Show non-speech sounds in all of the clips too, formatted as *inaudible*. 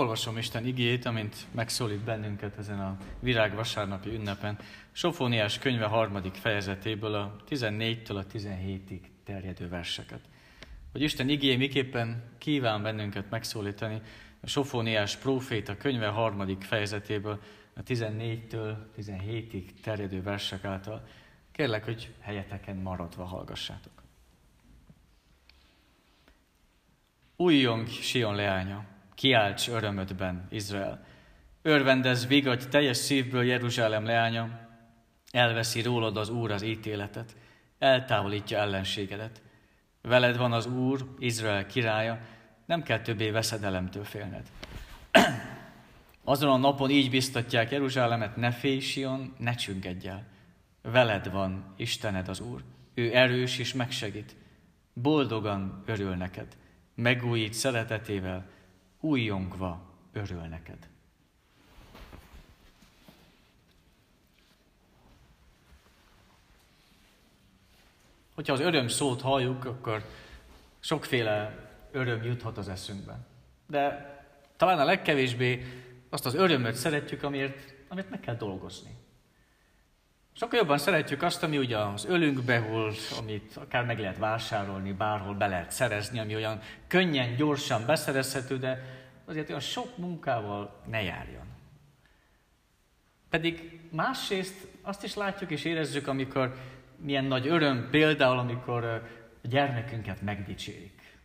Olvasom Isten igét, amint megszólít bennünket ezen a virágvasárnapi ünnepen. Sofóniás könyve harmadik fejezetéből a 14-től a 17-ig terjedő verseket. Hogy Isten igé miképpen kíván bennünket megszólítani, a Sofóniás próféta könyve harmadik fejezetéből a 14-től 17-ig terjedő versek által. Kérlek, hogy helyeteken maradva hallgassátok. Újjong Sion leánya, kiálts örömödben, Izrael. Örvendez, vigadj teljes szívből Jeruzsálem leánya, elveszi rólad az Úr az ítéletet, eltávolítja ellenségedet. Veled van az Úr, Izrael királya, nem kell többé veszedelemtől félned. *clears throat* Azon a napon így biztatják Jeruzsálemet, ne félj, Sion, ne csüggedj el. Veled van Istened az Úr, ő erős és megsegít. Boldogan örül neked, megújít szeretetével, újjongva örül neked. Hogyha az öröm szót halljuk, akkor sokféle öröm juthat az eszünkbe. De talán a legkevésbé azt az örömöt szeretjük, amiért, amiért meg kell dolgozni. Sokkal jobban szeretjük azt, ami ugye az ölünkbe hull, amit akár meg lehet vásárolni, bárhol be lehet szerezni, ami olyan könnyen, gyorsan beszerezhető, de azért olyan sok munkával ne járjon. Pedig másrészt azt is látjuk és érezzük, amikor milyen nagy öröm például, amikor a gyermekünket megdicsérik.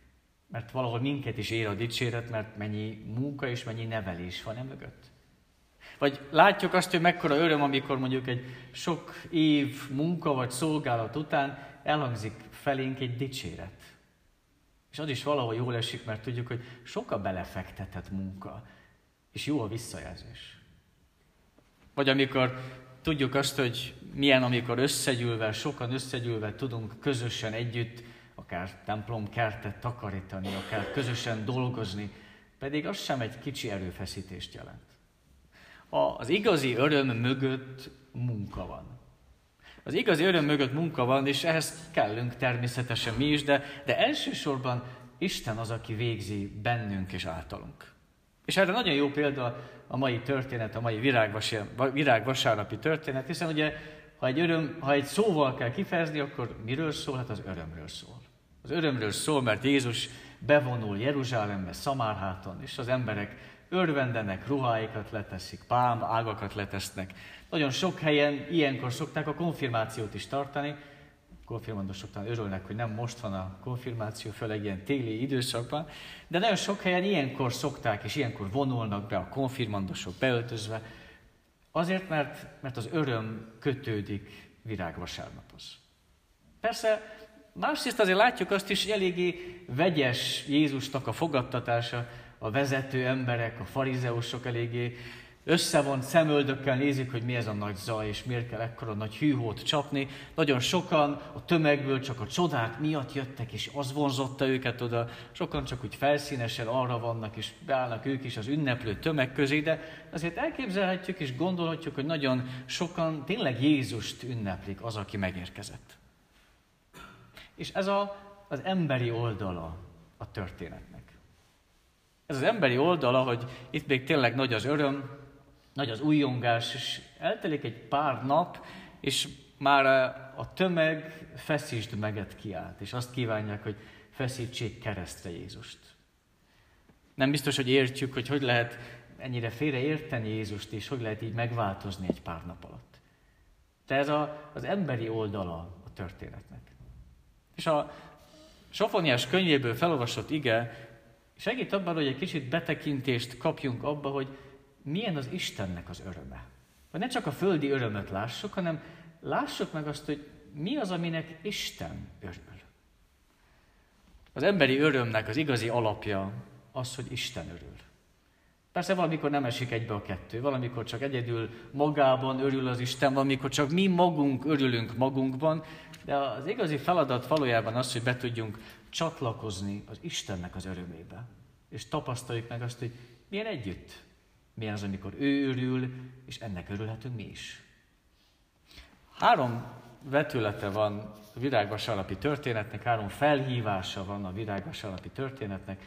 Mert valahol minket is ér a dicséret, mert mennyi munka és mennyi nevelés van e mögött. Vagy látjuk azt, hogy mekkora öröm, amikor mondjuk egy sok év munka vagy szolgálat után elhangzik felénk egy dicséret. És az is valahol jól esik, mert tudjuk, hogy sokkal belefektetett munka, és jó a visszajelzés. Vagy amikor tudjuk azt, hogy milyen, amikor összegyűlve, sokan összegyűlve tudunk közösen együtt, akár templom kertet takarítani, akár közösen dolgozni, pedig az sem egy kicsi erőfeszítést jelent. Az igazi öröm mögött munka van. Az igazi öröm mögött munka van, és ehhez kellünk természetesen mi is, de, de elsősorban Isten az, aki végzi bennünk és általunk. És erre nagyon jó példa a mai történet, a mai virágvasárnapi történet, hiszen ugye, ha egy, öröm, ha egy szóval kell kifejezni, akkor miről szól? Hát az örömről szól. Az örömről szól, mert Jézus bevonul Jeruzsálembe, Szamárháton, és az emberek örvendenek, ruháikat leteszik, pálm ágakat letesznek. Nagyon sok helyen ilyenkor szokták a konfirmációt is tartani. Konfirmandosok talán örülnek, hogy nem most van a konfirmáció, főleg ilyen téli időszakban, de nagyon sok helyen ilyenkor szokták, és ilyenkor vonulnak be a konfirmandosok beöltözve, azért, mert, mert az öröm kötődik virágvasárnaphoz. Persze, másrészt azért látjuk azt is, hogy eléggé vegyes Jézusnak a fogadtatása, a vezető emberek, a farizeusok eléggé összevont szemöldökkel nézik, hogy mi ez a nagy zaj, és miért kell ekkora nagy hűhót csapni. Nagyon sokan a tömegből csak a csodák miatt jöttek, és az vonzotta őket oda. Sokan csak úgy felszínesen arra vannak, és beállnak ők is az ünneplő tömeg közé, de azért elképzelhetjük és gondolhatjuk, hogy nagyon sokan tényleg Jézust ünneplik, az, aki megérkezett. És ez a, az emberi oldala a történetnek. Ez az emberi oldala, hogy itt még tényleg nagy az öröm, nagy az újongás, és eltelik egy pár nap, és már a tömeg feszítsd meget kiált, és azt kívánják, hogy feszítsék keresztre Jézust. Nem biztos, hogy értjük, hogy hogy lehet ennyire félre érteni Jézust, és hogy lehet így megváltozni egy pár nap alatt. De ez a, az emberi oldala a történetnek. És a Sofoniás könyvéből felolvasott ige segít abban, hogy egy kicsit betekintést kapjunk abba, hogy milyen az Istennek az öröme. Hogy ne csak a földi örömöt lássuk, hanem lássuk meg azt, hogy mi az, aminek Isten örül. Az emberi örömnek az igazi alapja az, hogy Isten örül. Persze valamikor nem esik egybe a kettő, valamikor csak egyedül magában örül az Isten, valamikor csak mi magunk örülünk magunkban, de az igazi feladat valójában az, hogy be tudjunk csatlakozni az Istennek az örömébe. És tapasztaljuk meg azt, hogy milyen együtt. Milyen az, amikor ő örül, és ennek örülhetünk mi is. Három vetülete van a virágvasárnapi történetnek, három felhívása van a virágvasárnapi történetnek.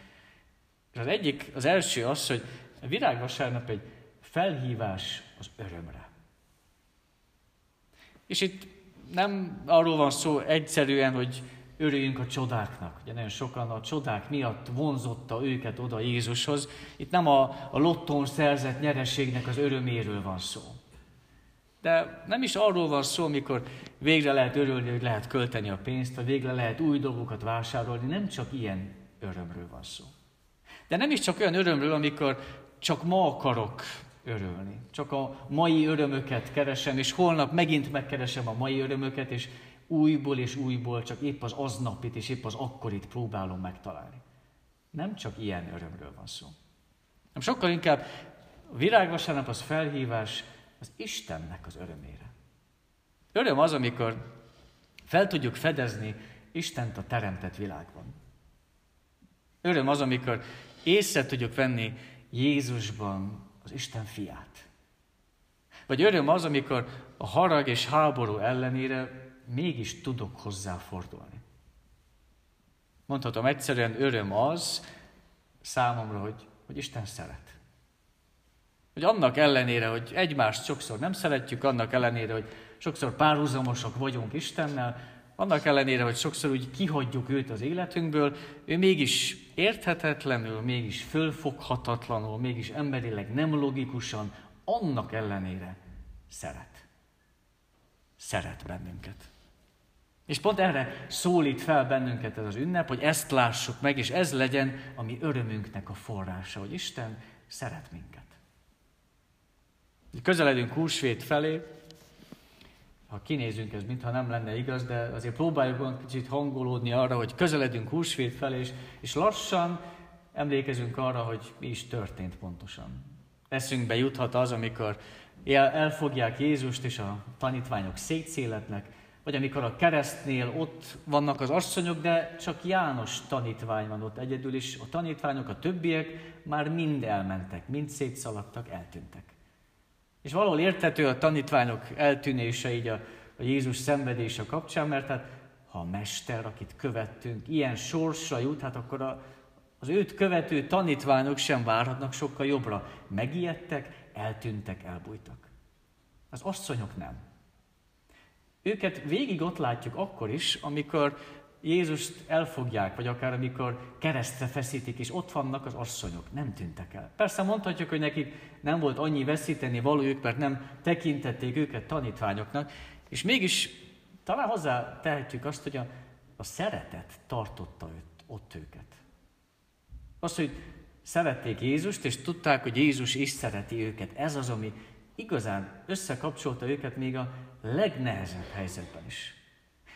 És az egyik, az első az, hogy a virágvasárnap egy felhívás az örömre. És itt nem arról van szó egyszerűen, hogy örüljünk a csodáknak. Ugye nagyon sokan a csodák miatt vonzotta őket oda Jézushoz. Itt nem a, a lottón szerzett nyereségnek az öröméről van szó. De nem is arról van szó, amikor végre lehet örülni, hogy lehet költeni a pénzt, vagy végre lehet új dolgokat vásárolni. Nem csak ilyen örömről van szó. De nem is csak olyan örömről, amikor csak ma akarok örülni. Csak a mai örömöket keresem, és holnap megint megkeresem a mai örömöket, és újból és újból csak épp az aznapit és épp az akkorit próbálom megtalálni. Nem csak ilyen örömről van szó. Nem sokkal inkább a virágvasárnap az felhívás az Istennek az örömére. Öröm az, amikor fel tudjuk fedezni Istent a teremtett világban. Öröm az, amikor észre tudjuk venni Jézusban az Isten fiát. Vagy öröm az, amikor a harag és háború ellenére mégis tudok hozzá fordulni. Mondhatom egyszerűen, öröm az számomra, hogy, hogy Isten szeret. Hogy annak ellenére, hogy egymást sokszor nem szeretjük, annak ellenére, hogy sokszor párhuzamosak vagyunk Istennel, annak ellenére, hogy sokszor úgy kihagyjuk őt az életünkből, ő mégis érthetetlenül, mégis fölfoghatatlanul, mégis emberileg nem logikusan, annak ellenére szeret. Szeret bennünket. És pont erre szólít fel bennünket ez az ünnep, hogy ezt lássuk meg, és ez legyen a mi örömünknek a forrása, hogy Isten szeret minket. Közeledünk húsvét felé, ha kinézünk, ez mintha nem lenne igaz, de azért próbáljuk kicsit hangolódni arra, hogy közeledünk húsvét felé, és, és lassan emlékezünk arra, hogy mi is történt pontosan. Eszünkbe juthat az, amikor elfogják Jézust, és a tanítványok szétszéletnek, vagy amikor a keresztnél ott vannak az asszonyok, de csak János tanítvány van ott egyedül is, a tanítványok, a többiek már mind elmentek, mind szétszaladtak, eltűntek. És valahol értető a tanítványok eltűnése így a, a Jézus szenvedése kapcsán, mert hát ha a mester, akit követtünk, ilyen sorsra jut, hát akkor a, az őt követő tanítványok sem várhatnak sokkal jobbra. Megijedtek, eltűntek, elbújtak. Az asszonyok nem. Őket végig ott látjuk akkor is, amikor Jézust elfogják, vagy akár amikor keresztre feszítik, és ott vannak az asszonyok, nem tűntek el. Persze mondhatjuk, hogy nekik nem volt annyi veszíteni valójuk, mert nem tekintették őket tanítványoknak, és mégis talán hozzá tehetjük azt, hogy a, a szeretet tartotta őt, ott őket. Az, hogy szerették Jézust, és tudták, hogy Jézus is szereti őket. Ez az, ami igazán összekapcsolta őket még a legnehezebb helyzetben is.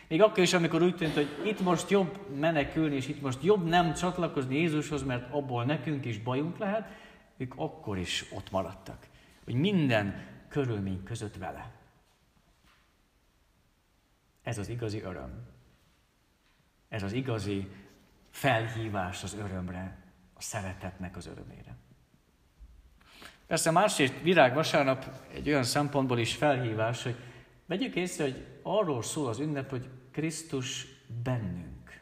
Még akkor is, amikor úgy tűnt, hogy itt most jobb menekülni, és itt most jobb nem csatlakozni Jézushoz, mert abból nekünk is bajunk lehet, ők akkor is ott maradtak. Hogy minden körülmény között vele. Ez az igazi öröm. Ez az igazi felhívás az örömre, a szeretetnek az örömére. Persze másrészt virág vasárnap egy olyan szempontból is felhívás, hogy vegyük észre, hogy arról szól az ünnep, hogy Krisztus bennünk.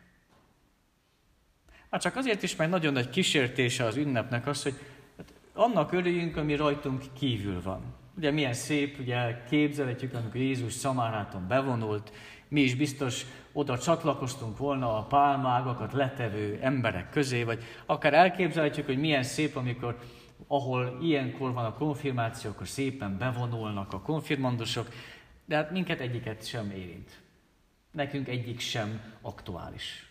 Hát csak azért is, mert nagyon nagy kísértése az ünnepnek az, hogy hát annak örüljünk, ami rajtunk kívül van. Ugye milyen szép, ugye képzeletjük, amikor Jézus szamáráton bevonult, mi is biztos oda csatlakoztunk volna a pálmágakat letevő emberek közé, vagy akár elképzelhetjük, hogy milyen szép, amikor ahol ilyenkor van a konfirmáció, akkor szépen bevonulnak a konfirmandusok, de hát minket egyiket sem érint. Nekünk egyik sem aktuális.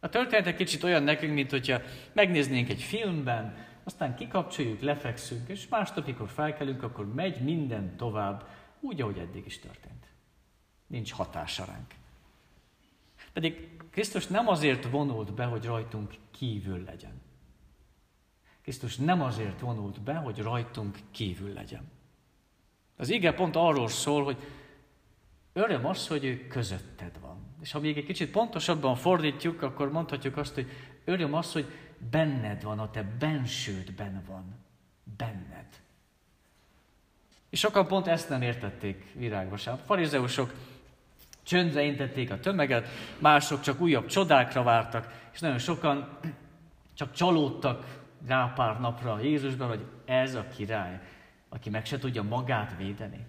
A történet egy kicsit olyan nekünk, mint hogyha megnéznénk egy filmben, aztán kikapcsoljuk, lefekszünk, és másnap, amikor felkelünk, akkor megy minden tovább, úgy, ahogy eddig is történt. Nincs hatása ránk. Pedig Krisztus nem azért vonult be, hogy rajtunk kívül legyen. Krisztus nem azért vonult be, hogy rajtunk kívül legyen. Az ige pont arról szól, hogy öröm az, hogy ő közötted van. És ha még egy kicsit pontosabban fordítjuk, akkor mondhatjuk azt, hogy öröm az, hogy benned van, a te bensődben van. Benned. És sokan pont ezt nem értették virágvasárnap. Farizeusok csöndre intették a tömeget, mások csak újabb csodákra vártak, és nagyon sokan csak csalódtak rá pár napra Jézusban, hogy ez a király, aki meg se tudja magát védeni.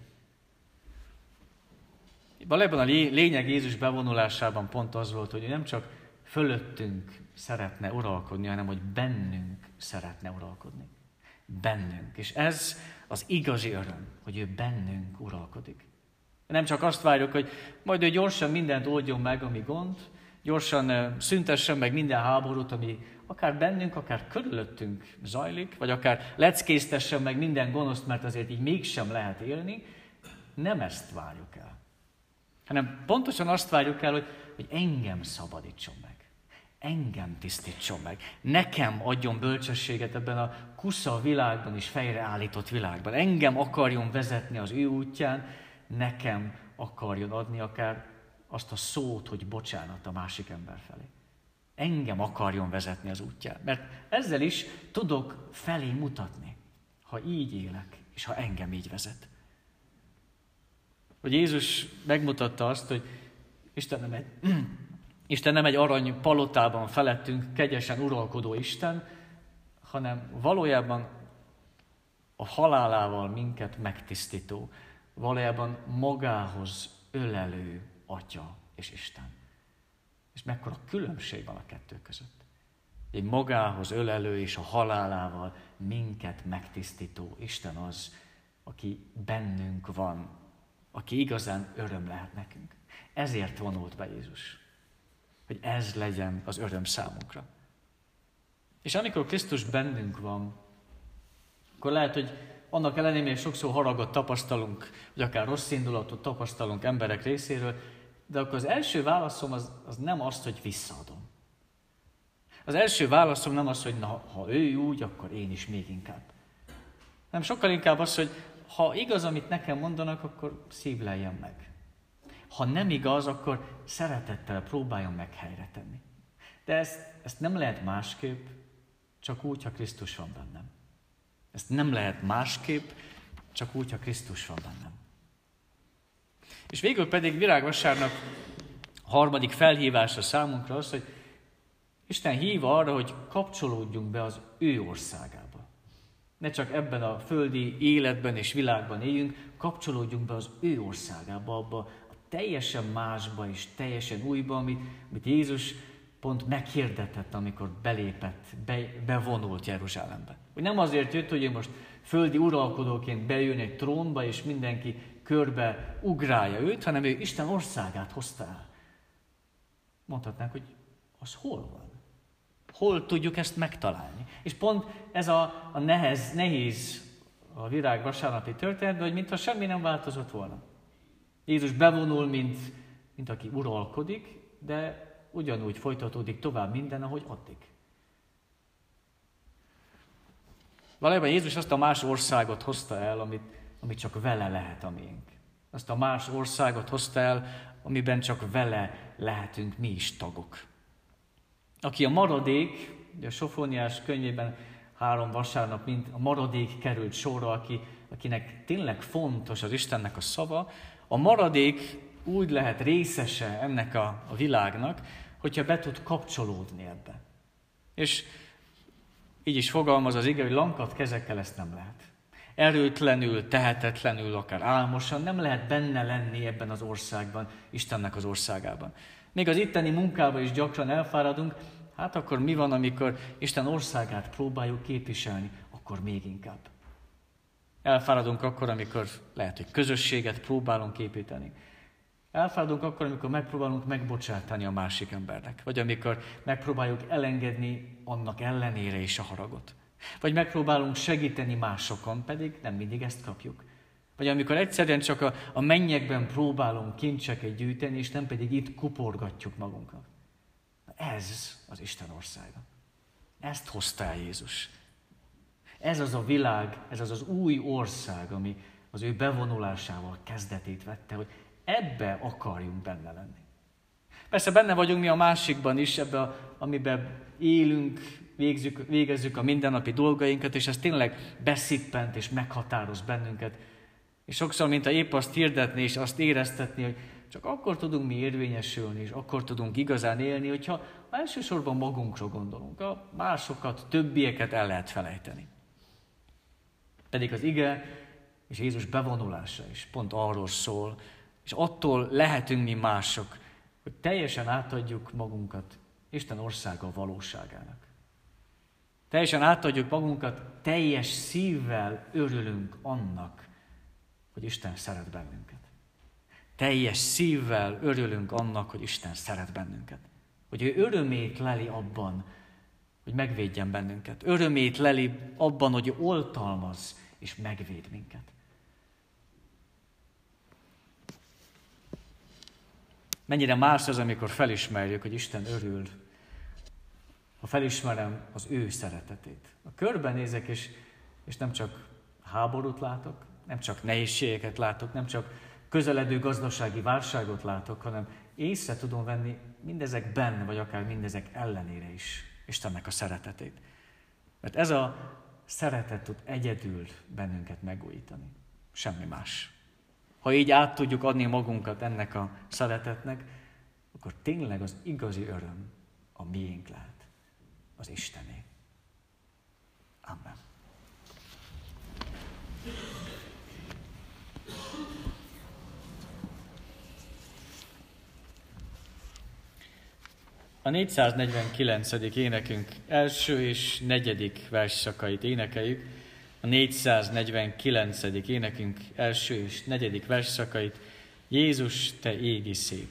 Valójában a lényeg Jézus bevonulásában pont az volt, hogy ő nem csak fölöttünk szeretne uralkodni, hanem hogy bennünk szeretne uralkodni. Bennünk. És ez az igazi öröm, hogy ő bennünk uralkodik. Nem csak azt várjuk, hogy majd ő gyorsan mindent oldjon meg, ami gond, gyorsan szüntessen meg minden háborút, ami akár bennünk, akár körülöttünk zajlik, vagy akár leckésztessen meg minden gonoszt, mert azért így mégsem lehet élni. Nem ezt várjuk el. Hanem pontosan azt várjuk el, hogy, hogy engem szabadítson meg. Engem tisztítson meg. Nekem adjon bölcsességet ebben a kusza világban is fejreállított világban. Engem akarjon vezetni az ő útján, nekem akarjon adni akár azt a szót, hogy bocsánat a másik ember felé. Engem akarjon vezetni az útján. Mert ezzel is tudok felé mutatni, ha így élek, és ha engem így vezet. Hogy Jézus megmutatta azt, hogy Isten nem egy, *clears throat* Isten nem egy arany palotában felettünk kegyesen uralkodó Isten, hanem valójában a halálával minket megtisztító, valójában magához ölelő Atya és Isten. És mekkora különbség van a kettő között. Egy magához ölelő és a halálával minket megtisztító Isten az, aki bennünk van, aki igazán öröm lehet nekünk. Ezért vonult be Jézus, hogy ez legyen az öröm számunkra. És amikor Krisztus bennünk van, akkor lehet, hogy annak ellenére, sokszor haragot tapasztalunk, vagy akár rossz indulatot tapasztalunk emberek részéről, de akkor az első válaszom az, az nem az, hogy visszaadom. Az első válaszom nem az, hogy na, ha ő úgy, akkor én is még inkább. Nem sokkal inkább az, hogy ha igaz, amit nekem mondanak, akkor szívleljem meg. Ha nem igaz, akkor szeretettel próbáljon meg helyre tenni. De ezt, ezt nem lehet másképp, csak úgy, ha Krisztus van bennem. Ezt nem lehet másképp, csak úgy, ha Krisztus van bennem. És végül pedig virágvasárnap harmadik felhívása számunkra az, hogy Isten hív arra, hogy kapcsolódjunk be az ő országába. Ne csak ebben a földi életben és világban éljünk, kapcsolódjunk be az ő országába, abba a teljesen másba és teljesen újba, amit, amit Jézus pont meghirdetett, amikor belépett, be, bevonult Jeruzsálembe. Hogy nem azért jött, hogy ő most földi uralkodóként bejön egy trónba, és mindenki körbe ugrálja őt, hanem ő Isten országát hozta el. Mondhatnánk, hogy az hol van? Hol tudjuk ezt megtalálni? És pont ez a, a nehez, nehéz a virág vasárnapi történet, hogy mintha semmi nem változott volna. Jézus bevonul, mint, mint aki uralkodik, de ugyanúgy folytatódik tovább minden, ahogy addig. Valójában Jézus azt a más országot hozta el, amit, amit csak vele lehet a miénk. Azt a más országot hozta el, amiben csak vele lehetünk mi is tagok. Aki a maradék, a Sofóniás könyvében három vasárnap, mint a maradék került sorra, aki, akinek tényleg fontos az Istennek a szava, a maradék úgy lehet részese ennek a, a világnak, hogyha be tud kapcsolódni ebbe. És így is fogalmaz az ige, hogy lankat kezekkel ezt nem lehet. Erőtlenül, tehetetlenül, akár álmosan nem lehet benne lenni ebben az országban, Istennek az országában. Még az itteni munkában is gyakran elfáradunk, hát akkor mi van, amikor Isten országát próbáljuk képviselni, akkor még inkább. Elfáradunk akkor, amikor lehet, hogy közösséget próbálunk építeni. Elfáradunk akkor, amikor megpróbálunk megbocsátani a másik embernek, vagy amikor megpróbáljuk elengedni annak ellenére is a haragot. Vagy megpróbálunk segíteni másokon, pedig nem mindig ezt kapjuk. Vagy amikor egyszerűen csak a, a mennyekben próbálunk kincseket gyűjteni, és nem pedig itt kuporgatjuk magunkat. Ez az Isten országa. Ezt hozta el Jézus. Ez az a világ, ez az az új ország, ami az ő bevonulásával kezdetét vette, hogy ebbe akarjunk benne lenni. Persze benne vagyunk mi a másikban is, ebbe, amiben élünk, végzük, végezzük a mindennapi dolgainkat, és ez tényleg beszippent és meghatároz bennünket. És sokszor, mint a épp azt hirdetni és azt éreztetni, hogy csak akkor tudunk mi érvényesülni, és akkor tudunk igazán élni, hogyha elsősorban magunkra gondolunk. A másokat, többieket el lehet felejteni. Pedig az ige és Jézus bevonulása is pont arról szól, és attól lehetünk mi mások, hogy teljesen átadjuk magunkat Isten országa valóságának. Teljesen átadjuk magunkat, teljes szívvel örülünk annak, hogy Isten szeret bennünket. Teljes szívvel örülünk annak, hogy Isten szeret bennünket. Hogy ő örömét leli abban, hogy megvédjen bennünket. Örömét leli abban, hogy oltalmaz és megvéd minket. Mennyire más az, amikor felismerjük, hogy Isten örül, ha felismerem az ő szeretetét. A körbenézek, és, és nem csak háborút látok, nem csak nehézségeket látok, nem csak közeledő gazdasági válságot látok, hanem észre tudom venni mindezekben, vagy akár mindezek ellenére is Istennek a szeretetét. Mert ez a szeretet tud egyedül bennünket megújítani. Semmi más. Ha így át tudjuk adni magunkat ennek a szeretetnek, akkor tényleg az igazi öröm a miénk lehet, az Istené. Amen. A 449. énekünk első és negyedik versszakait énekeljük. A 449. énekünk első és negyedik versszakait. Jézus, te égi szép.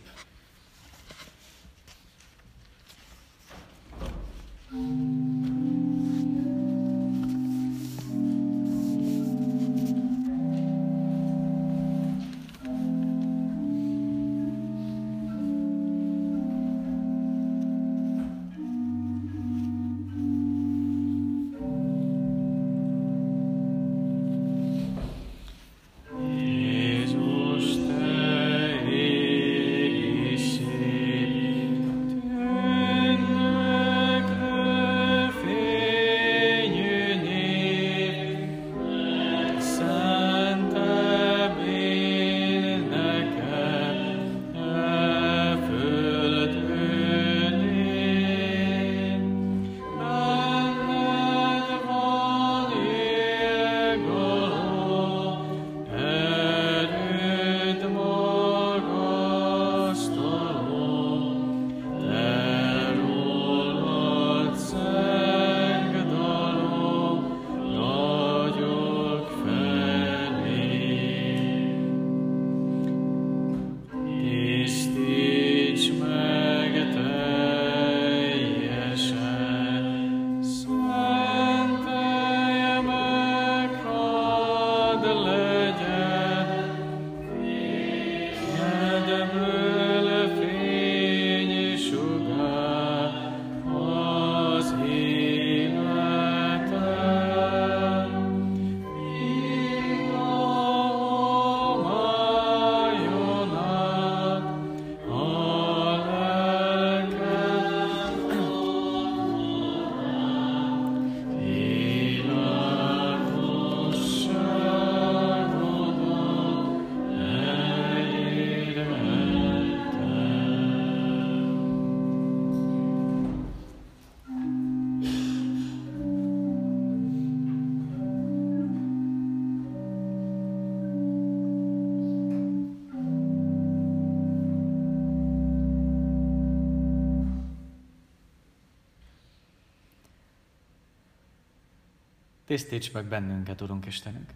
Tisztíts meg bennünket, Urunk Istenünk.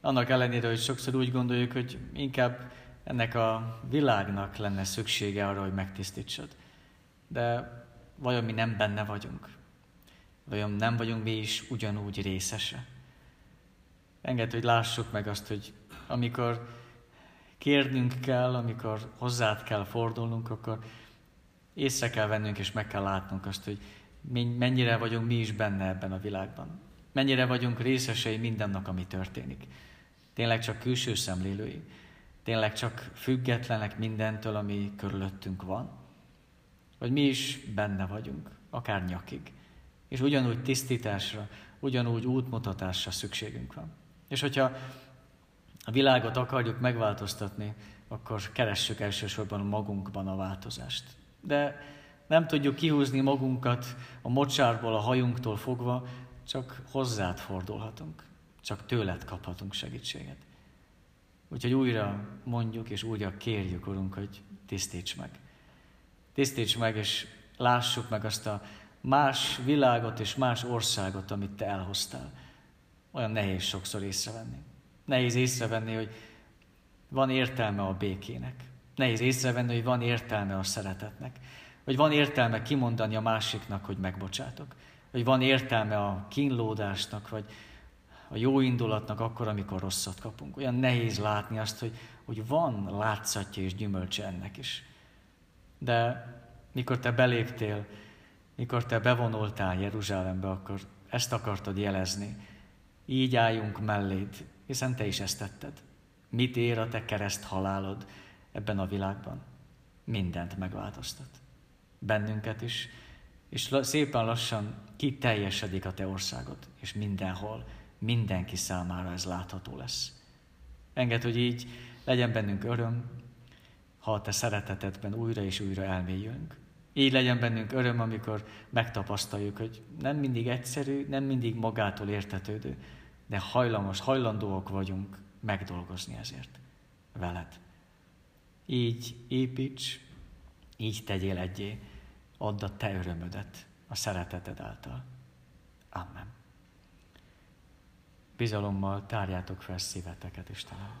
Annak ellenére, hogy sokszor úgy gondoljuk, hogy inkább ennek a világnak lenne szüksége arra, hogy megtisztítsad. De vajon mi nem benne vagyunk? Vajon nem vagyunk mi is ugyanúgy részese? Engedd, hogy lássuk meg azt, hogy amikor kérnünk kell, amikor hozzád kell fordulnunk, akkor észre kell vennünk és meg kell látnunk azt, hogy mennyire vagyunk mi is benne ebben a világban. Mennyire vagyunk részesei mindennek, ami történik. Tényleg csak külső szemlélői. Tényleg csak függetlenek mindentől, ami körülöttünk van. Vagy mi is benne vagyunk, akár nyakig. És ugyanúgy tisztításra, ugyanúgy útmutatásra szükségünk van. És hogyha a világot akarjuk megváltoztatni, akkor keressük elsősorban magunkban a változást. De nem tudjuk kihúzni magunkat a mocsárból, a hajunktól fogva, csak hozzád fordulhatunk, csak tőled kaphatunk segítséget. Úgyhogy újra mondjuk és újra kérjük, Urunk, hogy tisztíts meg. Tisztíts meg, és lássuk meg azt a más világot és más országot, amit Te elhoztál. Olyan nehéz sokszor észrevenni. Nehéz észrevenni, hogy van értelme a békének. Nehéz észrevenni, hogy van értelme a szeretetnek. Hogy van értelme kimondani a másiknak, hogy megbocsátok. Hogy van értelme a kínlódásnak, vagy a jó indulatnak akkor, amikor rosszat kapunk. Olyan nehéz látni azt, hogy, hogy van látszatja és gyümölcse ennek is. De mikor te beléptél, mikor te bevonultál Jeruzsálembe, akkor ezt akartad jelezni. Így álljunk melléd, hiszen te is ezt tetted. Mit ér a te kereszt halálod ebben a világban? Mindent megváltoztat. Bennünket is, és szépen lassan kiteljesedik a te országod, és mindenhol, mindenki számára ez látható lesz. Enged, hogy így legyen bennünk öröm, ha a te szeretetedben újra és újra elmélyülünk. Így legyen bennünk öröm, amikor megtapasztaljuk, hogy nem mindig egyszerű, nem mindig magától értetődő, de hajlamos, hajlandóak vagyunk megdolgozni ezért veled. Így építs, így tegyél egyé, add a te örömödet a szereteted által. Amen. Bizalommal tárjátok fel szíveteket, Istenem.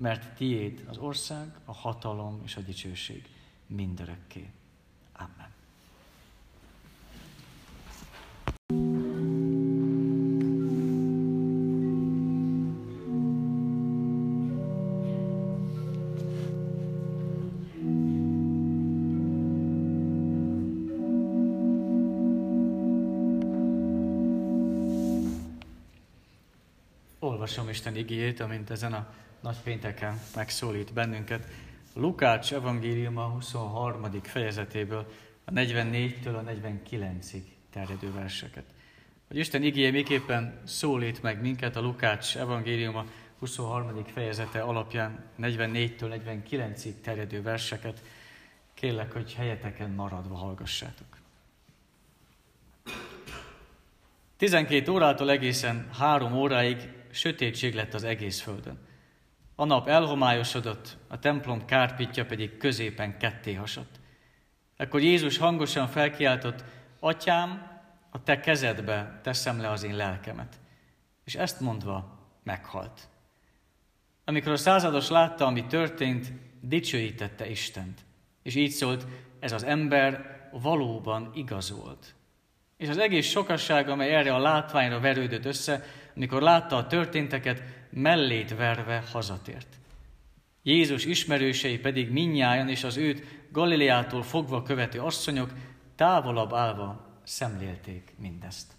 mert tiéd az ország, a hatalom és a dicsőség mindörökké. Amen. Olvasom Isten igéjét, amint ezen a nagy pénteken megszólít bennünket. Lukács evangéliuma 23. fejezetéből a 44-től a 49-ig terjedő verseket. Hogy Isten igéje miképpen szólít meg minket a Lukács evangéliuma 23. fejezete alapján 44-től 49-ig terjedő verseket, kérlek, hogy helyeteken maradva hallgassátok. 12 órától egészen három óráig sötétség lett az egész földön. A nap elhomályosodott, a templom kárpitja pedig középen ketté hasadt. Ekkor Jézus hangosan felkiáltott, Atyám, a te kezedbe teszem le az én lelkemet. És ezt mondva meghalt. Amikor a százados látta, ami történt, dicsőítette Istent. És így szólt, ez az ember valóban igaz volt. És az egész sokasság, amely erre a látványra verődött össze, amikor látta a történteket, mellét verve hazatért. Jézus ismerősei pedig minnyájan és az őt Galileától fogva követő asszonyok távolabb állva szemlélték mindezt.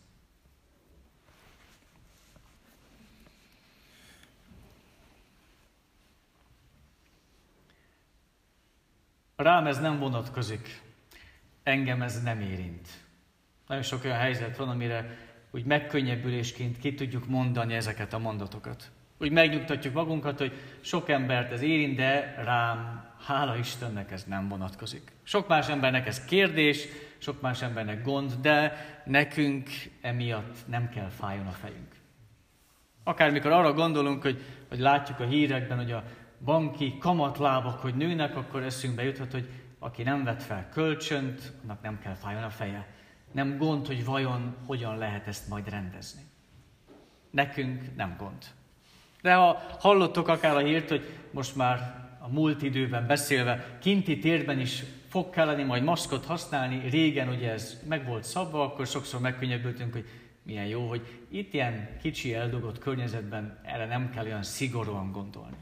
Rám ez nem vonatkozik, engem ez nem érint. Nagyon sok olyan helyzet van, amire úgy megkönnyebbülésként ki tudjuk mondani ezeket a mondatokat. Úgy megnyugtatjuk magunkat, hogy sok embert ez érint, de rám, hála Istennek ez nem vonatkozik. Sok más embernek ez kérdés, sok más embernek gond, de nekünk emiatt nem kell fájjon a fejünk. Akármikor arra gondolunk, hogy, hogy látjuk a hírekben, hogy a banki kamatlábak, hogy nőnek, akkor eszünkbe juthat, hogy aki nem vett fel kölcsönt, annak nem kell fájjon a feje. Nem gond, hogy vajon hogyan lehet ezt majd rendezni. Nekünk nem gond. De ha hallottok akár a hírt, hogy most már a múlt időben beszélve, kinti térben is fog kelleni majd maszkot használni, régen ugye ez meg volt szabva, akkor sokszor megkönnyebbültünk, hogy milyen jó, hogy itt ilyen kicsi eldugott környezetben erre nem kell olyan szigorúan gondolni.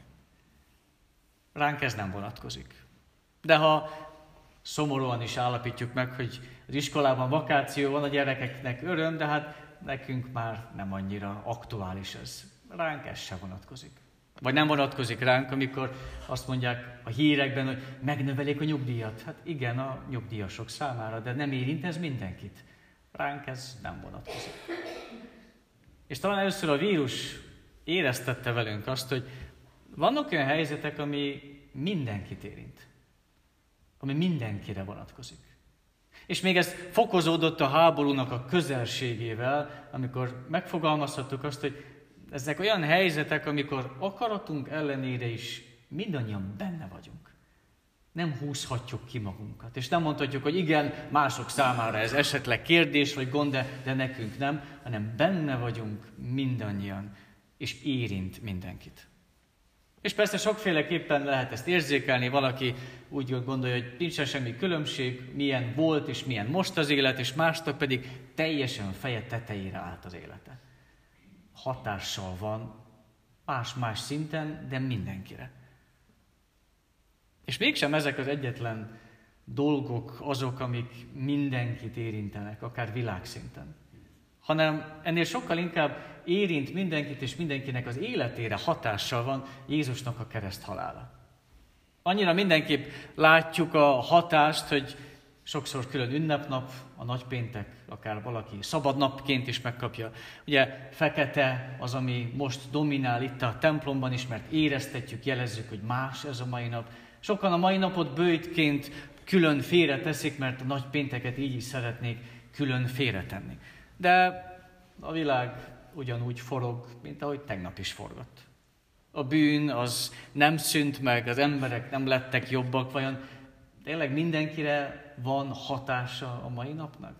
Ránk ez nem vonatkozik. De ha szomorúan is állapítjuk meg, hogy az iskolában vakáció van, a gyerekeknek öröm, de hát nekünk már nem annyira aktuális ez. Ránk ez se vonatkozik. Vagy nem vonatkozik ránk, amikor azt mondják a hírekben, hogy megnövelik a nyugdíjat. Hát igen, a nyugdíjasok számára, de nem érint ez mindenkit. Ránk ez nem vonatkozik. És talán először a vírus éreztette velünk azt, hogy vannak olyan helyzetek, ami mindenkit érint. Ami mindenkire vonatkozik. És még ez fokozódott a háborúnak a közelségével, amikor megfogalmazhattuk azt, hogy ezek olyan helyzetek, amikor akaratunk ellenére is mindannyian benne vagyunk. Nem húzhatjuk ki magunkat. És nem mondhatjuk, hogy igen, mások számára ez esetleg kérdés vagy gond, de, de nekünk nem, hanem benne vagyunk mindannyian, és érint mindenkit. És persze sokféleképpen lehet ezt érzékelni, valaki úgy gondolja, hogy nincsen semmi különbség, milyen volt és milyen most az élet, és másnak pedig teljesen feje tetejére állt az élete hatással van más-más szinten, de mindenkire. És mégsem ezek az egyetlen dolgok azok, amik mindenkit érintenek, akár világszinten. Hanem ennél sokkal inkább érint mindenkit és mindenkinek az életére hatással van Jézusnak a kereszt halála. Annyira mindenképp látjuk a hatást, hogy sokszor külön ünnepnap, a nagypéntek, akár valaki szabadnapként is megkapja. Ugye fekete az, ami most dominál itt a templomban is, mert éreztetjük, jelezzük, hogy más ez a mai nap. Sokan a mai napot bőjtként külön félre teszik, mert a nagypénteket így is szeretnék külön félretenni. De a világ ugyanúgy forog, mint ahogy tegnap is forgott. A bűn az nem szűnt meg, az emberek nem lettek jobbak, vajon tényleg mindenkire van hatása a mai napnak?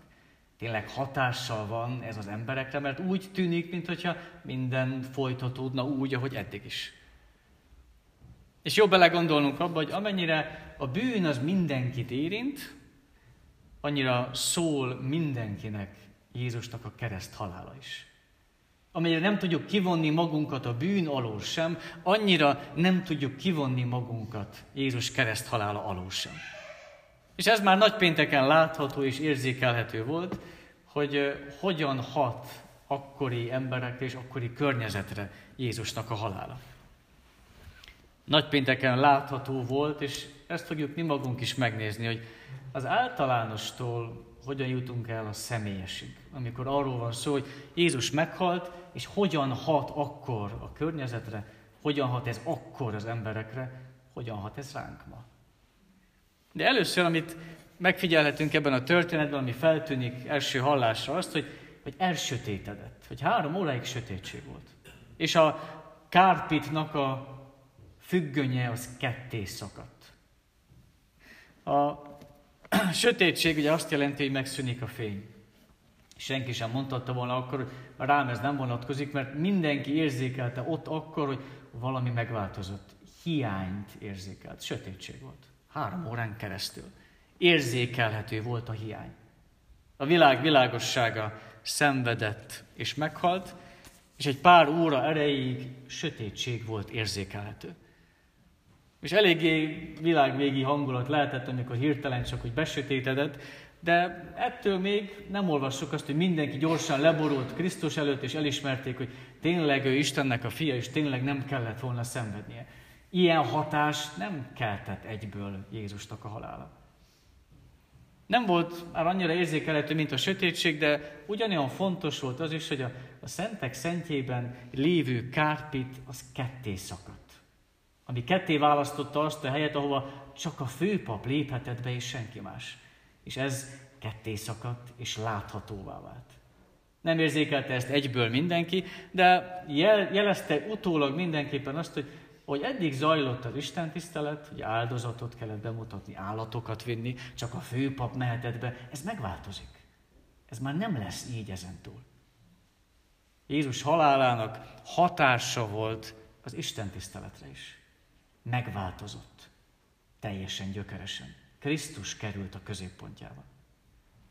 Tényleg hatással van ez az emberekre, mert úgy tűnik, mintha minden folytatódna úgy, ahogy eddig is. És jobb belegondolnunk abba, hogy amennyire a bűn az mindenkit érint, annyira szól mindenkinek Jézusnak a kereszt halála is. Amennyire nem tudjuk kivonni magunkat a bűn alól sem, annyira nem tudjuk kivonni magunkat Jézus kereszt halála alól sem. És ez már nagypénteken látható és érzékelhető volt, hogy hogyan hat akkori emberekre és akkori környezetre Jézusnak a halála. Nagypénteken látható volt, és ezt fogjuk mi magunk is megnézni, hogy az általánostól hogyan jutunk el a személyesig. Amikor arról van szó, hogy Jézus meghalt, és hogyan hat akkor a környezetre, hogyan hat ez akkor az emberekre, hogyan hat ez ránk ma. De először, amit megfigyelhetünk ebben a történetben, ami feltűnik első hallásra, azt, hogy, hogy elsötétedett, hogy három óráig sötétség volt. És a kárpitnak a függönye az ketté szakadt. A *clears throat* sötétség ugye azt jelenti, hogy megszűnik a fény. Senki sem mondhatta volna akkor, hogy rám ez nem vonatkozik, mert mindenki érzékelte ott akkor, hogy valami megváltozott. Hiányt érzékelt, sötétség volt. Három órán keresztül. Érzékelhető volt a hiány. A világ világossága szenvedett és meghalt, és egy pár óra erejéig sötétség volt érzékelhető. És eléggé világvégi hangulat lehetett, amikor hirtelen csak hogy besötétedett, De ettől még nem olvassuk azt, hogy mindenki gyorsan leborult Krisztus előtt, és elismerték, hogy tényleg ő Istennek a fia, és tényleg nem kellett volna szenvednie. Ilyen hatás nem keltett egyből Jézusnak a halála. Nem volt már annyira érzékelhető, mint a sötétség, de ugyanolyan fontos volt az is, hogy a, a szentek szentjében lévő kárpit az ketté szakadt. Ami ketté választotta azt a helyet, ahova csak a főpap léphetett be, és senki más. És ez ketté szakadt, és láthatóvá vált. Nem érzékelte ezt egyből mindenki, de jel, jelezte utólag mindenképpen azt, hogy hogy eddig zajlott az Isten tisztelet, hogy áldozatot kellett bemutatni, állatokat vinni, csak a főpap mehetett be, ez megváltozik. Ez már nem lesz így ezentúl. Jézus halálának hatása volt az Isten tiszteletre is. Megváltozott. Teljesen gyökeresen. Krisztus került a középpontjába.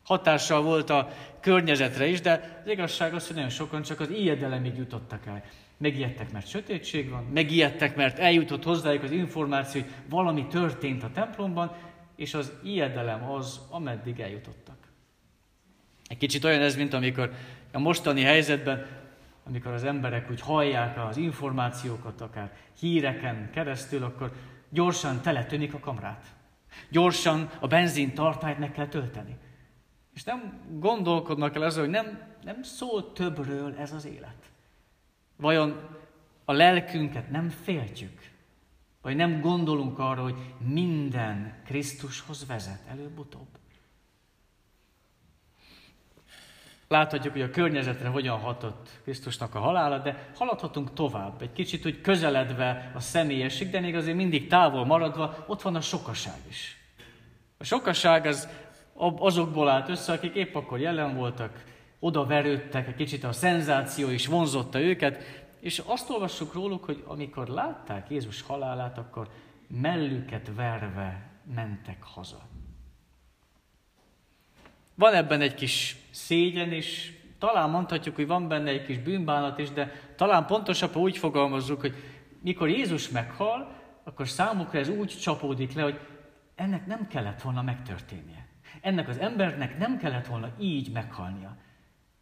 Hatással volt a környezetre is, de az igazság az, hogy nagyon sokan csak az ijedelemig jutottak el. Megijedtek, mert sötétség van, megijedtek, mert eljutott hozzájuk az információ, hogy valami történt a templomban, és az ijedelem az, ameddig eljutottak. Egy kicsit olyan ez, mint amikor a mostani helyzetben, amikor az emberek úgy hallják az információkat, akár híreken keresztül, akkor gyorsan teletönik a kamrát. Gyorsan a benzin tartályt meg kell tölteni. És nem gondolkodnak el azon, hogy nem, nem szól többről ez az élet. Vajon a lelkünket nem féltjük? Vagy nem gondolunk arra, hogy minden Krisztushoz vezet előbb-utóbb? Láthatjuk, hogy a környezetre hogyan hatott Krisztusnak a halála, de haladhatunk tovább, egy kicsit úgy közeledve a személyesség, de még azért mindig távol maradva, ott van a sokaság is. A sokaság az azokból állt össze, akik épp akkor jelen voltak, oda verődtek, egy kicsit a szenzáció is vonzotta őket, és azt olvassuk róluk, hogy amikor látták Jézus halálát, akkor mellüket verve mentek haza. Van ebben egy kis szégyen is, talán mondhatjuk, hogy van benne egy kis bűnbánat is, de talán pontosabban úgy fogalmazzuk, hogy mikor Jézus meghal, akkor számukra ez úgy csapódik le, hogy ennek nem kellett volna megtörténnie. Ennek az embernek nem kellett volna így meghalnia.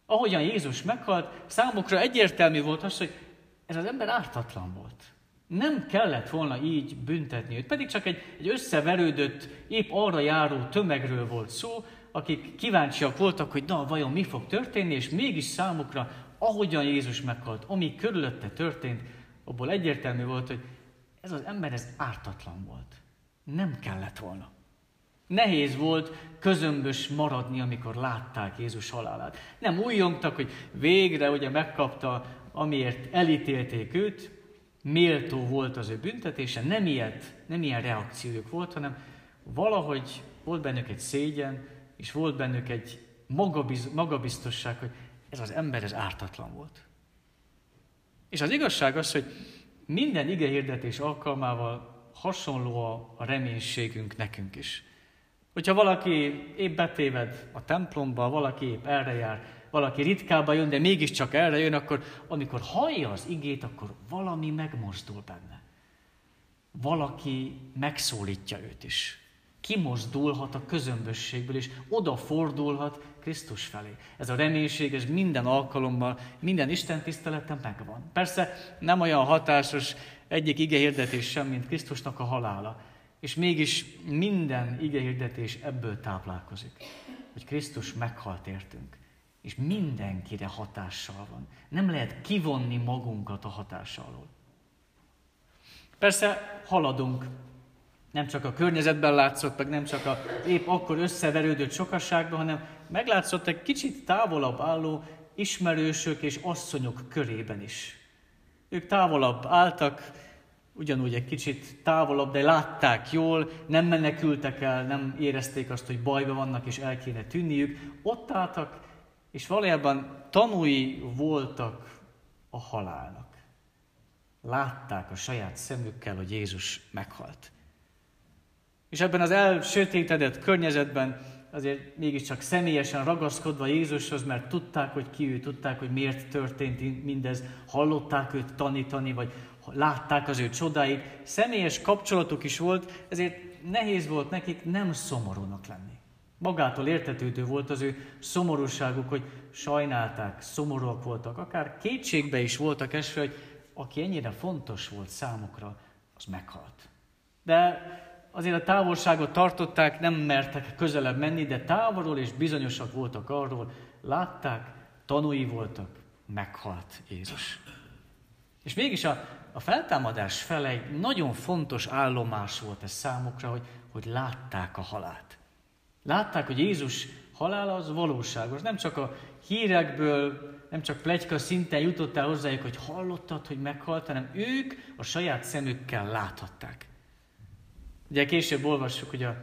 Ahogyan Jézus meghalt, számukra egyértelmű volt az, hogy ez az ember ártatlan volt. Nem kellett volna így büntetni őt, pedig csak egy, egy összeverődött, épp arra járó tömegről volt szó, akik kíváncsiak voltak, hogy na, vajon mi fog történni, és mégis számukra, ahogyan Jézus meghalt, ami körülötte történt, abból egyértelmű volt, hogy ez az ember, ez ártatlan volt. Nem kellett volna. Nehéz volt közömbös maradni, amikor látták Jézus halálát. Nem újjongtak, hogy végre ugye megkapta, amiért elítélték őt, méltó volt az ő büntetése, nem, ilyet, nem ilyen reakciójuk volt, hanem valahogy volt bennük egy szégyen, és volt bennük egy magabiz, magabiztosság, hogy ez az ember, ez ártatlan volt. És az igazság az, hogy minden igehirdetés alkalmával hasonló a, reménységünk nekünk is. Hogyha valaki épp betéved a templomba, valaki épp erre jár, valaki ritkába jön, de mégiscsak erre jön, akkor amikor hallja az igét, akkor valami megmozdul benne. Valaki megszólítja őt is. Kimozdulhat a közömbösségből, és odafordulhat Krisztus felé. Ez a reménység, ez minden alkalommal, minden Isten tiszteleten megvan. Persze nem olyan hatásos egyik ige hirdetés sem, mint Krisztusnak a halála. És mégis minden igehirdetés ebből táplálkozik, hogy Krisztus meghalt értünk, és mindenkire hatással van. Nem lehet kivonni magunkat a hatása alól. Persze haladunk, nem csak a környezetben látszott, meg nem csak a épp akkor összeverődött sokasságban, hanem meglátszott egy kicsit távolabb álló ismerősök és asszonyok körében is. Ők távolabb álltak, ugyanúgy egy kicsit távolabb, de látták jól, nem menekültek el, nem érezték azt, hogy bajba vannak és el kéne tűnniük. Ott álltak, és valójában tanúi voltak a halálnak. Látták a saját szemükkel, hogy Jézus meghalt. És ebben az elsötétedett környezetben azért mégiscsak személyesen ragaszkodva Jézushoz, mert tudták, hogy ki ő, tudták, hogy miért történt mindez, hallották őt tanítani, vagy látták az ő csodáit, személyes kapcsolatuk is volt, ezért nehéz volt nekik nem szomorúnak lenni. Magától értetődő volt az ő szomorúságuk, hogy sajnálták, szomorúak voltak, akár kétségbe is voltak esve, hogy aki ennyire fontos volt számukra, az meghalt. De azért a távolságot tartották, nem mertek közelebb menni, de távolról és bizonyosak voltak arról, látták, tanúi voltak, meghalt Jézus. És mégis a, a feltámadás fele egy nagyon fontos állomás volt ez számukra, hogy, hogy látták a halált. Látták, hogy Jézus halála az valóságos. Nem csak a hírekből, nem csak plegyka szinten jutott el hozzájuk, hogy hallottad, hogy meghalt, hanem ők a saját szemükkel láthatták. Ugye később olvassuk, hogy a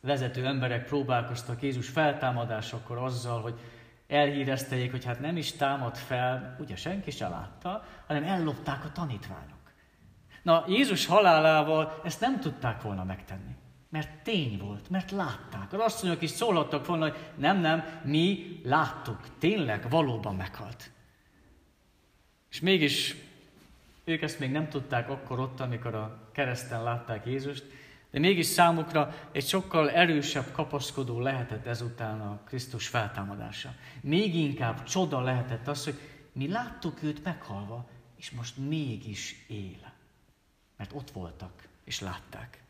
vezető emberek próbálkoztak Jézus feltámadásakor azzal, hogy elhírezteljék, hogy hát nem is támad fel, ugye senki se látta, hanem ellopták a tanítványok. Na, Jézus halálával ezt nem tudták volna megtenni. Mert tény volt, mert látták. Az asszonyok is szólhattak volna, hogy nem, nem, mi láttuk, tényleg, valóban meghalt. És mégis ők ezt még nem tudták akkor ott, amikor a kereszten látták Jézust, de mégis számukra egy sokkal erősebb kapaszkodó lehetett ezután a Krisztus feltámadása. Még inkább csoda lehetett az, hogy mi láttuk őt meghalva, és most mégis él. Mert ott voltak, és látták.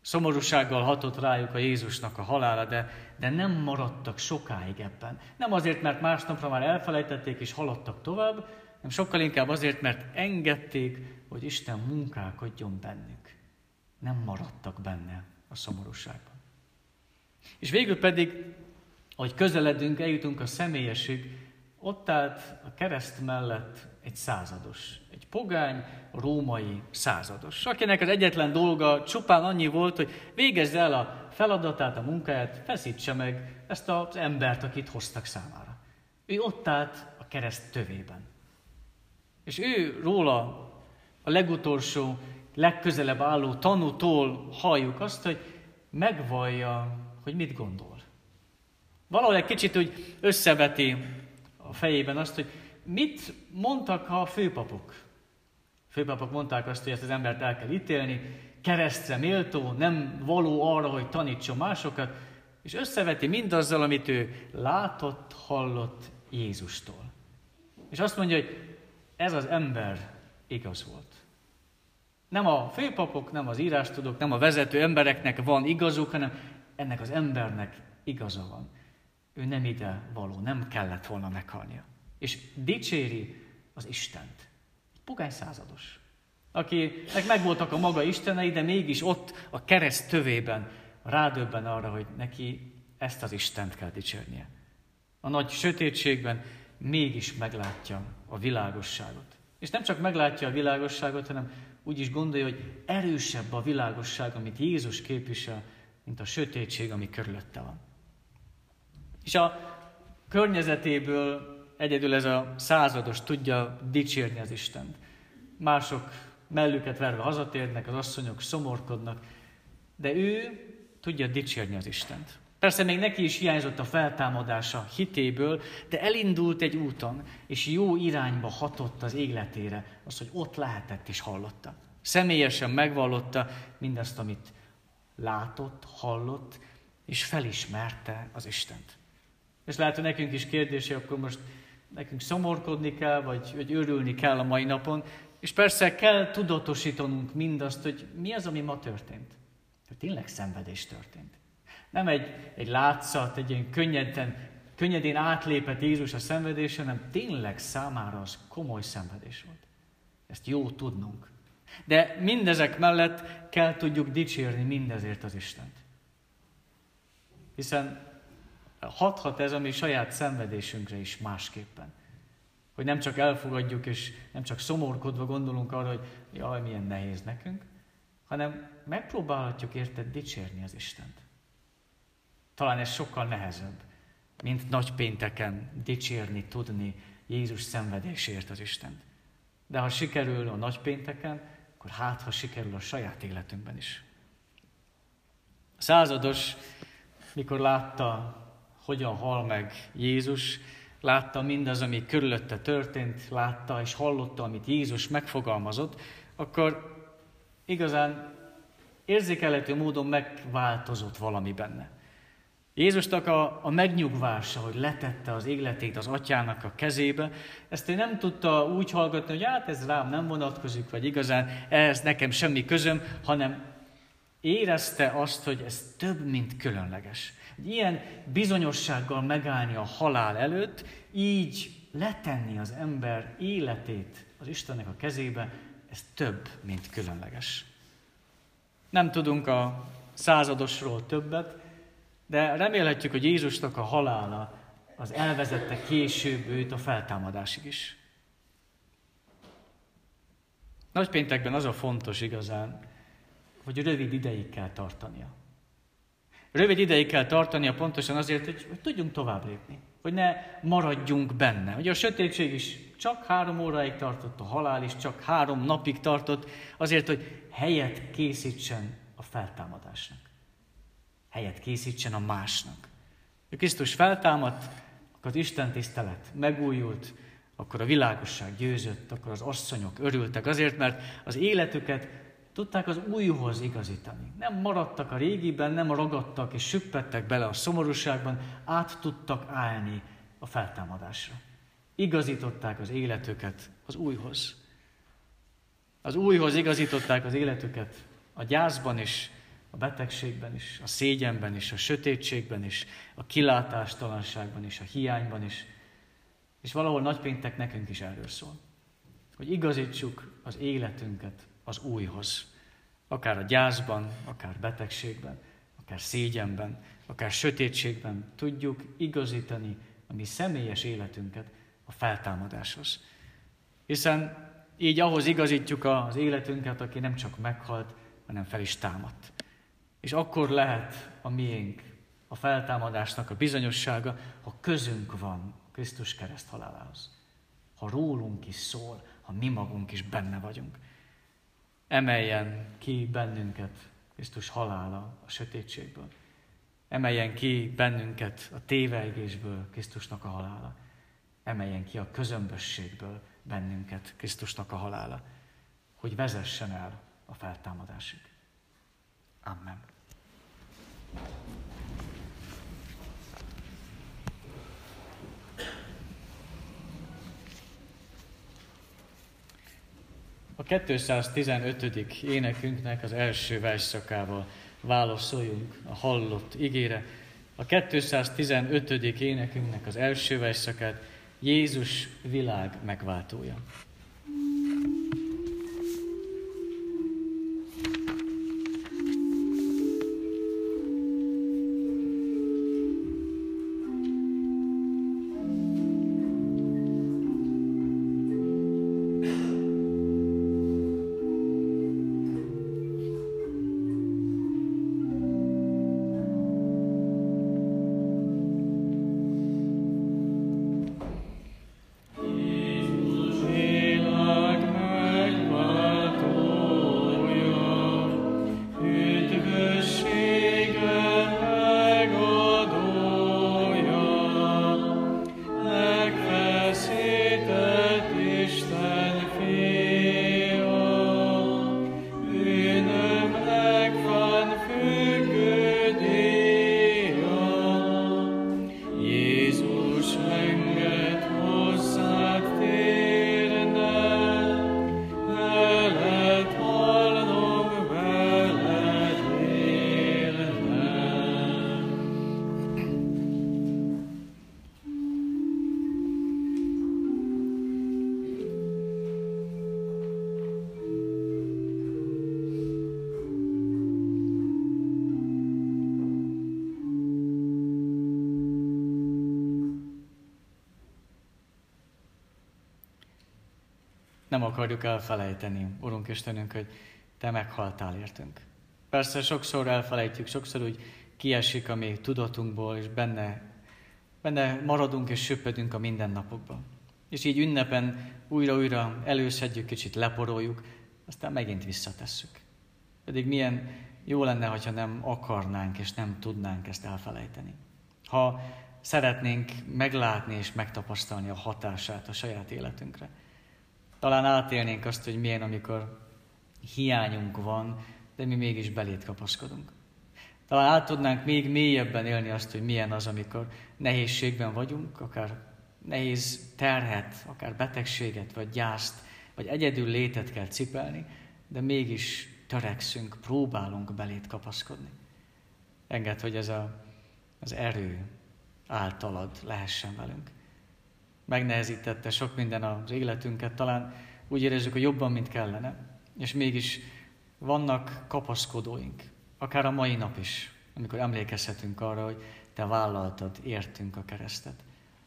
Szomorúsággal hatott rájuk a Jézusnak a halála, de, de nem maradtak sokáig ebben. Nem azért, mert másnapra már elfelejtették és haladtak tovább, hanem sokkal inkább azért, mert engedték, hogy Isten munkálkodjon bennük. Nem maradtak benne a szomorúságban. És végül pedig, ahogy közeledünk, eljutunk a személyesig, ott állt a kereszt mellett egy százados, egy pogány, római százados, akinek az egyetlen dolga csupán annyi volt, hogy végezze el a feladatát, a munkáját, feszítse meg ezt az embert, akit hoztak számára. Ő ott állt a kereszt tövében. És ő róla a legutolsó, legközelebb álló tanútól halljuk azt, hogy megvallja, hogy mit gondol. Valahol egy kicsit úgy összeveti a fejében azt, hogy mit mondtak a főpapok? A főpapok mondták azt, hogy ezt az embert el kell ítélni, keresztre méltó, nem való arra, hogy tanítson másokat, és összeveti mindazzal, amit ő látott, hallott Jézustól. És azt mondja, hogy ez az ember igaz volt. Nem a főpapok, nem az írástudók, nem a vezető embereknek van igazuk, hanem ennek az embernek igaza van. Ő nem ide való, nem kellett volna meghalnia és dicséri az Istent. Egy pogány százados, akinek megvoltak a maga istenei, de mégis ott a kereszt tövében rádöbben arra, hogy neki ezt az Istent kell dicsérnie. A nagy sötétségben mégis meglátja a világosságot. És nem csak meglátja a világosságot, hanem úgy is gondolja, hogy erősebb a világosság, amit Jézus képvisel, mint a sötétség, ami körülötte van. És a környezetéből egyedül ez a százados tudja dicsérni az Istent. Mások mellüket verve hazatérnek, az asszonyok szomorkodnak, de ő tudja dicsérni az Istent. Persze még neki is hiányzott a feltámadása hitéből, de elindult egy úton, és jó irányba hatott az életére, az, hogy ott lehetett és hallotta. Személyesen megvallotta mindazt, amit látott, hallott, és felismerte az Istent. És lehet, hogy nekünk is kérdése, akkor most nekünk szomorkodni kell, vagy, vagy örülni kell a mai napon, és persze kell tudatosítanunk mindazt, hogy mi az, ami ma történt. Hogy tényleg szenvedés történt. Nem egy, egy látszat, egy ilyen könnyedén, könnyedén átlépett Jézus a szenvedésen, hanem tényleg számára az komoly szenvedés volt. Ezt jó tudnunk. De mindezek mellett kell tudjuk dicsérni mindezért az Istent. Hiszen hathat ez a mi saját szenvedésünkre is másképpen. Hogy nem csak elfogadjuk, és nem csak szomorkodva gondolunk arra, hogy jaj, milyen nehéz nekünk, hanem megpróbálhatjuk érted dicsérni az Istent. Talán ez sokkal nehezebb, mint nagy pénteken dicsérni, tudni Jézus szenvedésért az Istent. De ha sikerül a nagy pénteken, akkor hát, ha sikerül a saját életünkben is. A százados, mikor látta hogyan hal meg Jézus, látta mindaz, ami körülötte történt, látta és hallotta, amit Jézus megfogalmazott, akkor igazán érzékelhető módon megváltozott valami benne. Jézusnak a, a megnyugvása, hogy letette az életét az atyának a kezébe, ezt ő nem tudta úgy hallgatni, hogy hát ez rám nem vonatkozik, vagy igazán ez nekem semmi közöm, hanem érezte azt, hogy ez több, mint különleges. Ilyen bizonyossággal megállni a halál előtt, így letenni az ember életét az Istennek a kezébe, ez több, mint különleges. Nem tudunk a századosról többet, de remélhetjük, hogy Jézusnak a halála az elvezette később őt a feltámadásig is. Nagypéntekben az a fontos igazán, hogy rövid ideig kell tartania. Rövid ideig kell tartania pontosan azért, hogy, hogy tudjunk tovább lépni. Hogy ne maradjunk benne. Ugye a sötétség is csak három óráig tartott, a halál is csak három napig tartott, azért, hogy helyet készítsen a feltámadásnak helyet készítsen a másnak. Ha Krisztus feltámadt, akkor az Isten tisztelet megújult, akkor a világosság győzött, akkor az asszonyok örültek azért, mert az életüket tudták az újhoz igazítani. Nem maradtak a régiben, nem ragadtak és süppettek bele a szomorúságban, át tudtak állni a feltámadásra. Igazították az életüket az újhoz. Az újhoz igazították az életüket a gyászban is, a betegségben is, a szégyenben is, a sötétségben is, a kilátástalanságban is, a hiányban is. És valahol nagypéntek nekünk is erről szól. Hogy igazítsuk az életünket az újhoz. Akár a gyászban, akár betegségben, akár szégyenben, akár sötétségben tudjuk igazítani a mi személyes életünket a feltámadáshoz. Hiszen így ahhoz igazítjuk az életünket, aki nem csak meghalt, hanem fel is támadt. És akkor lehet a miénk, a feltámadásnak a bizonyossága, ha közünk van Krisztus kereszt halálához. Ha rólunk is szól, ha mi magunk is benne vagyunk. Emeljen ki bennünket Krisztus halála a sötétségből. Emeljen ki bennünket a tévejgésből Krisztusnak a halála. Emeljen ki a közömbösségből bennünket Krisztusnak a halála. Hogy vezessen el a feltámadásig. Amen. A 215. énekünknek az első versszakával válaszoljunk a hallott igére. A 215. énekünknek az első versszakát Jézus világ megváltója. Nem akarjuk elfelejteni, Urunk Istenünk, hogy Te meghaltál értünk. Persze sokszor elfelejtjük, sokszor úgy kiesik a mi tudatunkból, és benne, benne maradunk és söpödünk a mindennapokban. És így ünnepen újra-újra előszedjük, kicsit leporoljuk, aztán megint visszatesszük. Pedig milyen jó lenne, ha nem akarnánk és nem tudnánk ezt elfelejteni. Ha szeretnénk meglátni és megtapasztalni a hatását a saját életünkre. Talán átélnénk azt, hogy milyen, amikor hiányunk van, de mi mégis belét kapaszkodunk. Talán át tudnánk még mélyebben élni azt, hogy milyen az, amikor nehézségben vagyunk, akár nehéz terhet, akár betegséget, vagy gyászt, vagy egyedül létet kell cipelni, de mégis törekszünk, próbálunk belét kapaszkodni. Engedd, hogy ez a, az erő általad lehessen velünk. Megnehezítette sok minden az életünket, talán úgy érezzük, hogy jobban, mint kellene, és mégis vannak kapaszkodóink, akár a mai nap is, amikor emlékezhetünk arra, hogy te vállaltad, értünk a keresztet.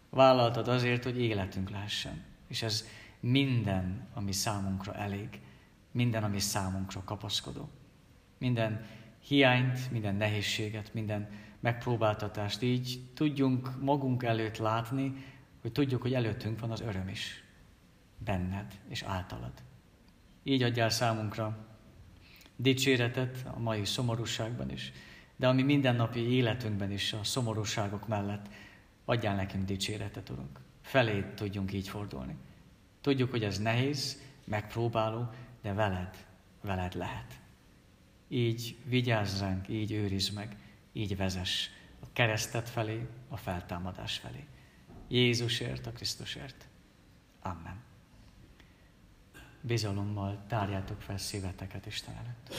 Vállaltad azért, hogy életünk lehessen. És ez minden, ami számunkra elég, minden, ami számunkra kapaszkodó. Minden hiányt, minden nehézséget, minden megpróbáltatást így tudjunk magunk előtt látni, hogy tudjuk, hogy előttünk van az öröm is. Benned és általad. Így adjál számunkra dicséretet a mai szomorúságban is, de ami mindennapi életünkben is, a szomorúságok mellett adjál nekünk dicséretet, Urunk. Felét tudjunk így fordulni. Tudjuk, hogy ez nehéz, megpróbáló, de veled, veled lehet. Így vigyázz ránk, így őriz meg, így vezess a keresztet felé, a feltámadás felé. Jézusért, a Krisztusért. Amen. Bizalommal tárjátok fel szíveteket Isten előtt.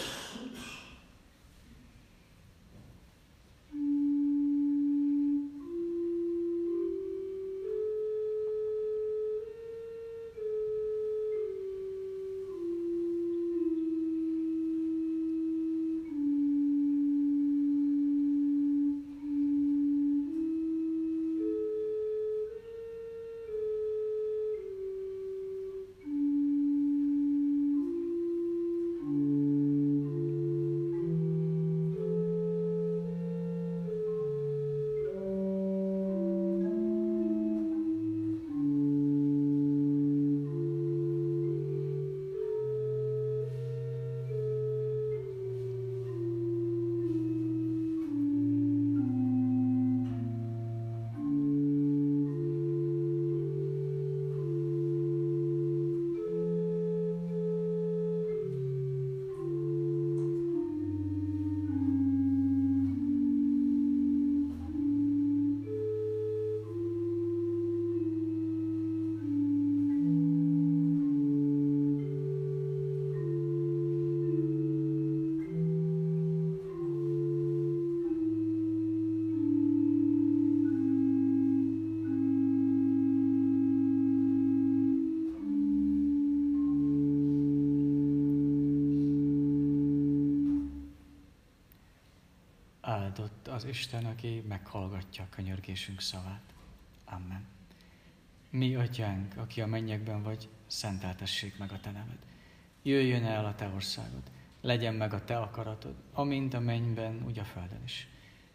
Isten, aki meghallgatja a könyörgésünk szavát. Amen. Mi, atyánk, aki a mennyekben vagy, szenteltessék meg a te neved. Jöjjön el a te országod, legyen meg a te akaratod, amint a mennyben, úgy a földön is.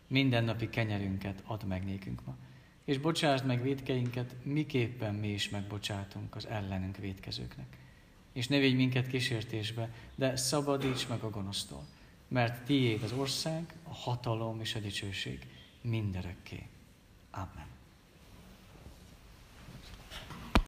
Minden napi kenyerünket add meg nékünk ma, és bocsásd meg védkeinket, miképpen mi is megbocsátunk az ellenünk védkezőknek. És ne vigy minket kísértésbe, de szabadíts meg a gonosztól, mert tiéd az ország, hatalom és a dicsőség mindörökké. Amen.